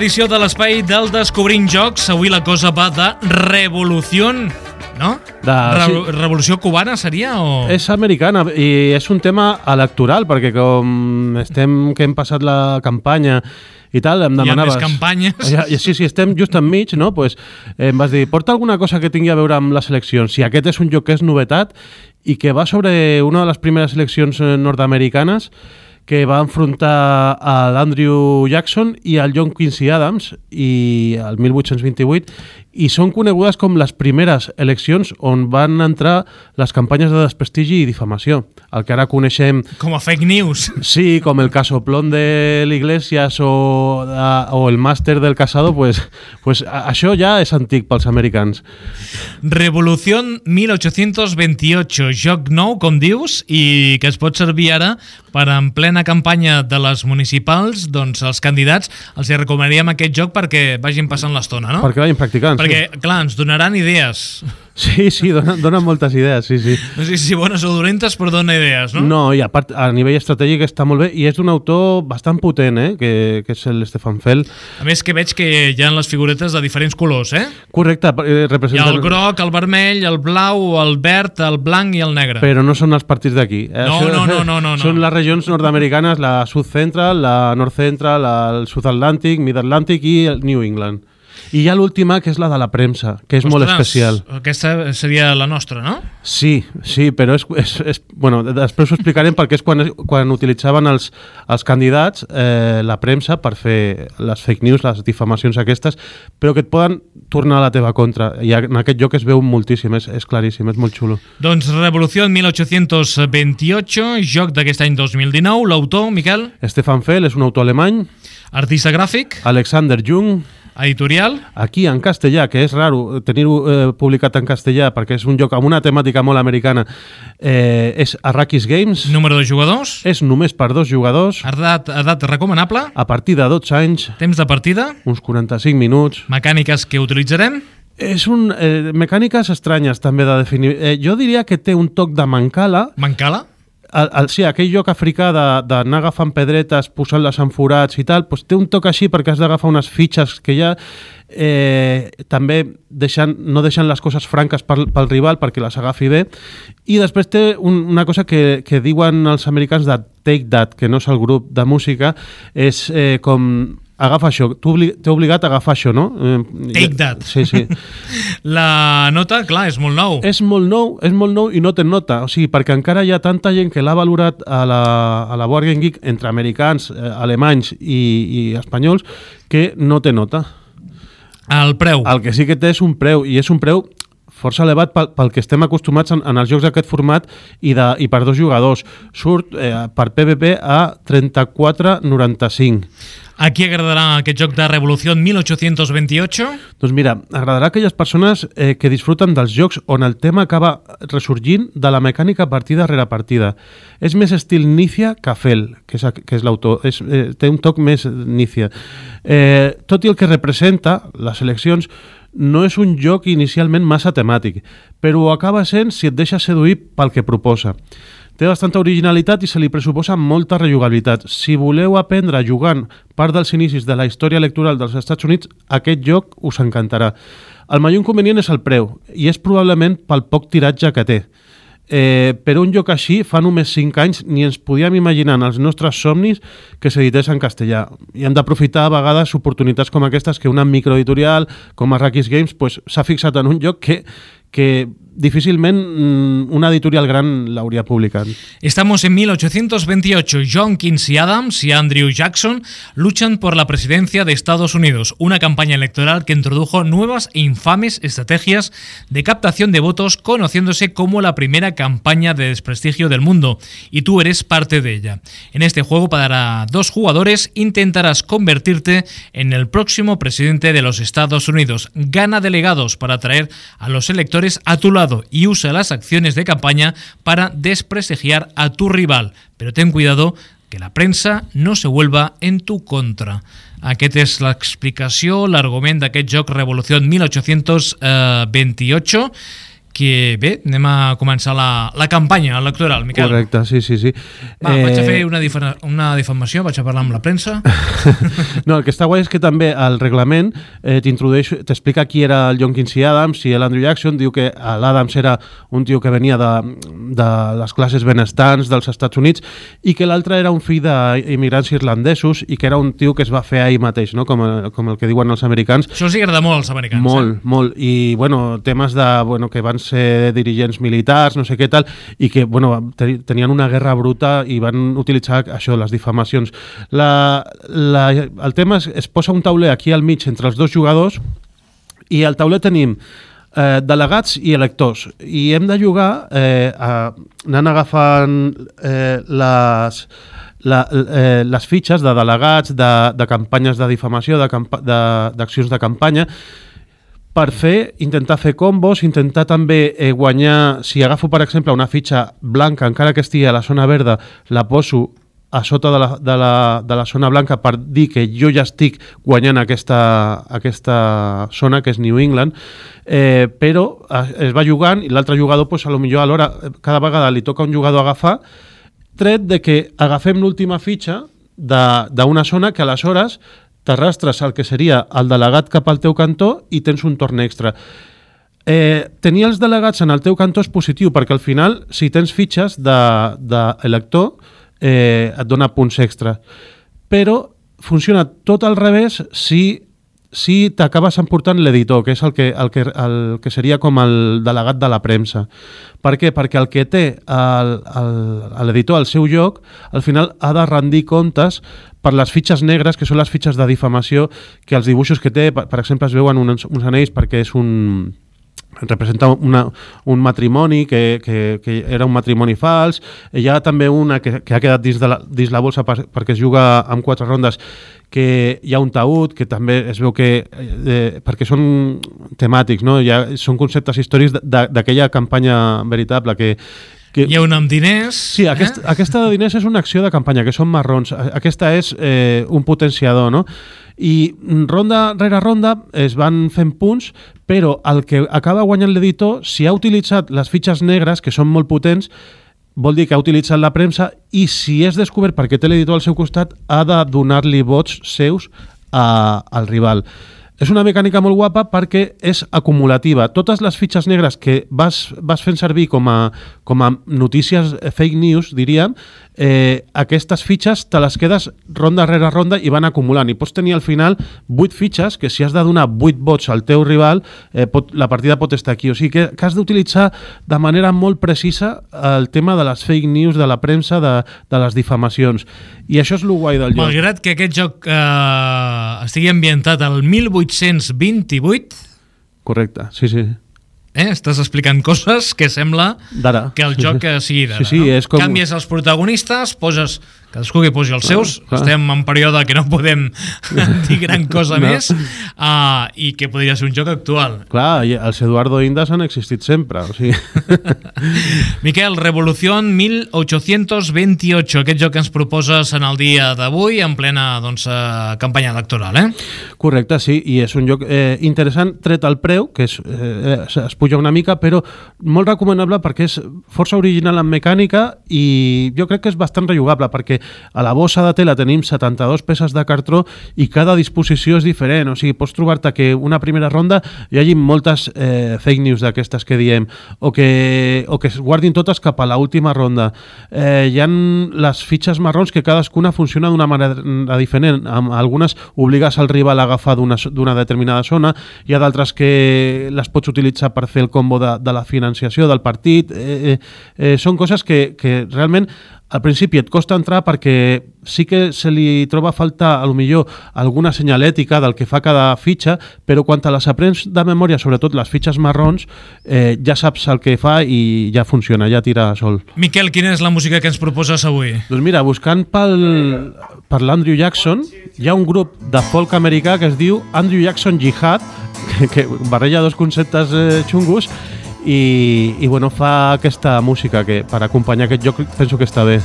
Edició de l'espai del Descobrint Jocs. Avui la cosa va de revolució, no? De- Re sí. Revolució cubana seria o...? És americana i és un tema electoral, perquè com estem que hem passat la campanya i tal, em Hi ha demanaves... més campanyes. Ja, sí, sí, estem just enmig, no? Pues, eh, em vas dir, porta alguna cosa que tingui a veure amb les eleccions. Si aquest és un joc que és novetat i que va sobre una de les primeres eleccions eh, nord-americanes que va enfrontar a l'Andrew Jackson i al John Quincy Adams i el 1828 i són conegudes com les primeres eleccions on van entrar les campanyes de desprestigi i difamació. El que ara coneixem Com a fake news. Sí, com el casoplón de l'Iglesias o, o el màster del casado, pues, pues això ja és antic pels americans. Revolució 1828, joc nou, com dius, i que es pot servir ara per en plena campanya de les municipals, doncs els candidats els hi recomanaríem aquest joc perquè vagin passant l'estona, no? Perquè vagin practicant. Perquè, clar, ens donaran idees. Sí, sí, donen, donen moltes idees, sí, sí. No sé si bones o dolentes, però dona idees, no? No, i a part, a nivell estratègic està molt bé, i és d'un autor bastant potent, eh? que, que és el Stefan Fell. A més que veig que hi ha les figuretes de diferents colors, eh? Correcte, eh, Hi ha representa... el groc, el vermell, el blau, el verd, el blanc i el negre. Però no són els partits d'aquí. Eh? No, no, no, no, no, no. Són les regions nord-americanes, la South Central, la North Central, el South Atlantic, Mid Atlantic i el New England. I hi ha l'última, que és la de la premsa, que és molt Ostres, especial. Aquesta seria la nostra, no? Sí, sí, però és, és, és, bueno, després ho explicarem perquè és quan, quan utilitzaven els, els candidats eh, la premsa per fer les fake news, les difamacions aquestes, però que et poden tornar a la teva contra. I en aquest joc es veu moltíssim, és, és claríssim, és molt xulo. Doncs Revolució 1828, joc d'aquest any 2019, l'autor, Miquel, Stefan Fell és un autor alemany, artista gràfic, Alexander Jung, editorial, aquí en castellà, que és raro tenir-ho eh, publicat en castellà perquè és un joc amb una temàtica molt americana, eh, és Arrakis Games, número de jugadors, és només per dos jugadors, edat, edat recomanable, a partir de 12 anys, temps de partida, uns 45 minuts. mecàniques que utilitzarem, És un... Eh, mecàniques estranyes també de definir. Eh, jo diria que té un toc de mancala, mancala, el, el, sí, aquell joc africà d'anar agafant pedretes, posant-les en forats i tal, doncs té un toc així perquè has d'agafar unes fitxes que ja eh, també deixant, no deixant les coses franques pel, pel rival perquè les agafi bé. I després té un, una cosa que, que diuen els americans de Take That, que no és el grup de música, és eh, com agafa això, t'he obligat a agafar això, no? Eh, Take that. Sí, sí. la nota, clar, és molt nou. És molt nou, és molt nou i no té nota, o sigui, perquè encara hi ha tanta gent que l'ha valorat a la, a la Board Game Geek entre americans, eh, alemanys i, i espanyols que no té nota. El preu. El que sí que té és un preu, i és un preu força elevat pel, pel que estem acostumats en, en els jocs d'aquest format i, de, i per dos jugadors. Surt eh, per PvP a 34,95. A qui agradarà aquest joc de Revolució 1828? Doncs mira, agradarà a aquelles persones eh, que disfruten dels jocs on el tema acaba ressorgint de la mecànica partida rere partida. És més estil Nícia que Fel, que és, que és l'autor. Eh, té un toc més Nícia. Eh, tot i el que representa, les eleccions, no és un joc inicialment massa temàtic, però ho acaba sent si et deixa seduir pel que proposa. Té bastanta originalitat i se li pressuposa molta rejugabilitat. Si voleu aprendre jugant part dels inicis de la història electoral dels Estats Units, aquest joc us encantarà. El major inconvenient és el preu, i és probablement pel poc tiratge que té. Eh, per un joc així, fa només 5 anys, ni ens podíem imaginar en els nostres somnis que s'edités en castellà. I hem d'aprofitar a vegades oportunitats com aquestes que una microeditorial com Arrakis Games pues, s'ha fixat en un joc que, que difícilment mm, una editorial gran l'hauria publicat. Estamos en 1828. John Quincy Adams y Andrew Jackson luchan por la presidencia de Estados Unidos, una campaña electoral que introdujo nuevas e infames estrategias de captación de votos, conociéndose como la primera campaña de desprestigio del mundo, y tú eres parte de ella. En este juego para dos jugadores intentarás convertirte en el próximo presidente de los Estados Unidos. Gana delegados para atraer a los electores electores a tu lado y usa las acciones de campaña para desprestigiar a tu rival. Pero ten cuidado que la prensa no se vuelva en tu contra. Aquest és l'explicació, l'argument d'aquest joc Revolució 1828 que bé, anem a començar la, la campanya electoral, Miquel. Correcte, sí, sí, sí. Va, eh... vaig a fer una, una difamació, vaig a parlar amb la premsa. no, el que està guai és que també el reglament eh, t'introdueix, t'explica qui era el John Quincy Adams i l'Andrew Jackson, diu que l'Adams era un tio que venia de, de les classes benestants dels Estats Units i que l'altre era un fill d'immigrants irlandesos i que era un tio que es va fer ahir mateix, no? com, com el que diuen els americans. Això els agrada molt als americans. Molt, eh? molt. I, bueno, temes de, bueno, que van ser dirigents militars, no sé què tal, i que bueno, tenien una guerra bruta i van utilitzar això, les difamacions. La, la, el tema és, es posa un tauler aquí al mig entre els dos jugadors i al tauler tenim eh, delegats i electors i hem de jugar eh, a, anant agafant eh, les la, eh, les fitxes de delegats, de, de campanyes de difamació, d'accions de, de, de campanya, per fer, intentar fer combos, intentar també eh, guanyar, si agafo per exemple una fitxa blanca, encara que estigui a la zona verda, la poso a sota de la, de la, de la zona blanca per dir que jo ja estic guanyant aquesta, aquesta zona, que és New England, eh, però es va jugant i l'altre jugador, pues, a lo millor alhora, cada vegada li toca un jugador agafar, tret de que agafem l'última fitxa d'una zona que aleshores t'arrastres al que seria el delegat cap al teu cantó i tens un torn extra. Eh, tenir els delegats en el teu cantó és positiu, perquè al final, si tens fitxes d'elector, de, de eh, et dona punts extra. Però funciona tot al revés si si t'acabes emportant l'editor, que és el que, el, que, el que seria com el delegat de la premsa. Per què? Perquè el que té l'editor al seu lloc, al final ha de rendir comptes per les fitxes negres, que són les fitxes de difamació, que els dibuixos que té, per, per exemple, es veuen uns, uns anells perquè és un representa una, un matrimoni que, que, que era un matrimoni fals hi ha també una que, que ha quedat dins, de la, dins la bolsa per, perquè es juga amb quatre rondes que hi ha un taüt que també es veu que eh, perquè són temàtics no? ha, són conceptes històrics d'aquella campanya veritable que, que... Hi ha una amb diners... Sí, aquest, eh? aquesta de diners és una acció de campanya, que són marrons. Aquesta és eh, un potenciador, no? I ronda rere ronda es van fent punts, però el que acaba guanyant l'editor, si ha utilitzat les fitxes negres, que són molt potents, vol dir que ha utilitzat la premsa i si és descobert perquè té l'editor al seu costat, ha de donar-li vots seus a, al rival. És una mecànica molt guapa perquè és acumulativa. Totes les fitxes negres que vas, vas fent servir com a, com a notícies eh, fake news, diríem, eh, aquestes fitxes te les quedes ronda rere ronda i van acumulant. I pots tenir al final 8 fitxes que si has de donar 8 vots al teu rival, eh, pot, la partida pot estar aquí. O sigui que, que has d'utilitzar de manera molt precisa el tema de les fake news, de la premsa, de, de les difamacions. I això és el guai del joc. Malgrat que aquest joc eh, estigui ambientat al 1828... Correcte, sí, sí. Eh? Estàs explicant coses que sembla que el joc sigui d'ara. Sí, sí, no? és com... Canvies els protagonistes, poses cadascú que posi els seus, ah, estem en període que no podem dir gran cosa no. més, uh, i que podria ser un joc actual. Clar, els Eduardo Indas han existit sempre. O sigui. Miquel, Revolució 1828, aquest joc que ens proposes en el dia d'avui, en plena doncs, uh, campanya electoral, eh? Correcte, sí, i és un joc eh, interessant, tret al preu, que és, eh, es puja una mica, però molt recomanable perquè és força original en mecànica i jo crec que és bastant rejugable perquè a la bossa de tela tenim 72 peces de cartró i cada disposició és diferent, o sigui, pots trobar-te que una primera ronda hi hagi moltes eh, fake news d'aquestes que diem o que, o que es guardin totes cap a l'última ronda. Eh, hi han les fitxes marrons que cadascuna funciona d'una manera diferent. Amb algunes obligues al rival a agafar d'una determinada zona, hi ha d'altres que les pots utilitzar per fer el combo de, de la financiació del partit. Eh, eh, eh, són coses que, que realment al principi et costa entrar perquè sí que se li troba a faltar a lo millor alguna senyalètica del que fa cada fitxa, però quan te les aprens de memòria, sobretot les fitxes marrons, eh, ja saps el que fa i ja funciona, ja tira sol. Miquel, quina és la música que ens proposes avui? Doncs mira, buscant pel, per l'Andrew Jackson, hi ha un grup de folk americà que es diu Andrew Jackson Jihad, que, que barreja dos conceptes eh, xungos, i, i bueno, fa aquesta música que per acompanyar aquest joc penso que està bé.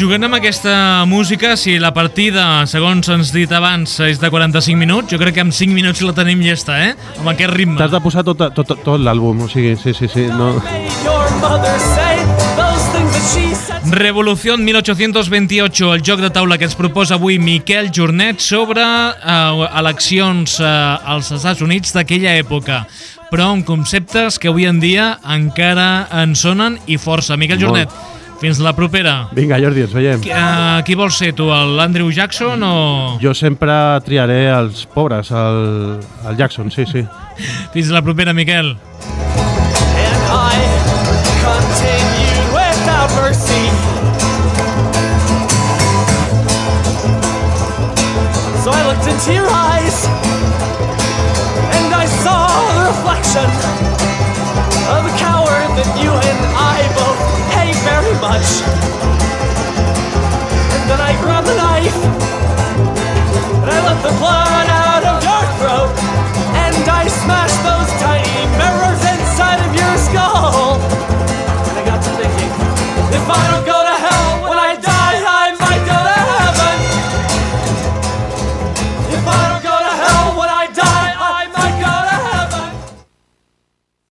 Jugant amb aquesta música, si la partida, segons ens dit abans, és de 45 minuts, jo crec que en 5 minuts la tenim llesta, eh? Amb aquest ritme. T'has de posar tot, tot, tot l'àlbum, o sigui, sí, sí, sí. No. Revolució 1828, el joc de taula que ens proposa avui Miquel Jornet sobre eh, eleccions eh, als Estats Units d'aquella època però amb conceptes que avui en dia encara en sonen i força. Miquel Molt. Jornet, fins la propera. Vinga, Jordi, ens veiem. Qui, eh, qui vols ser tu, l'Andrew Jackson o... Jo sempre triaré els pobres, el, el Jackson, sí, sí. Fins la propera, Miquel. And I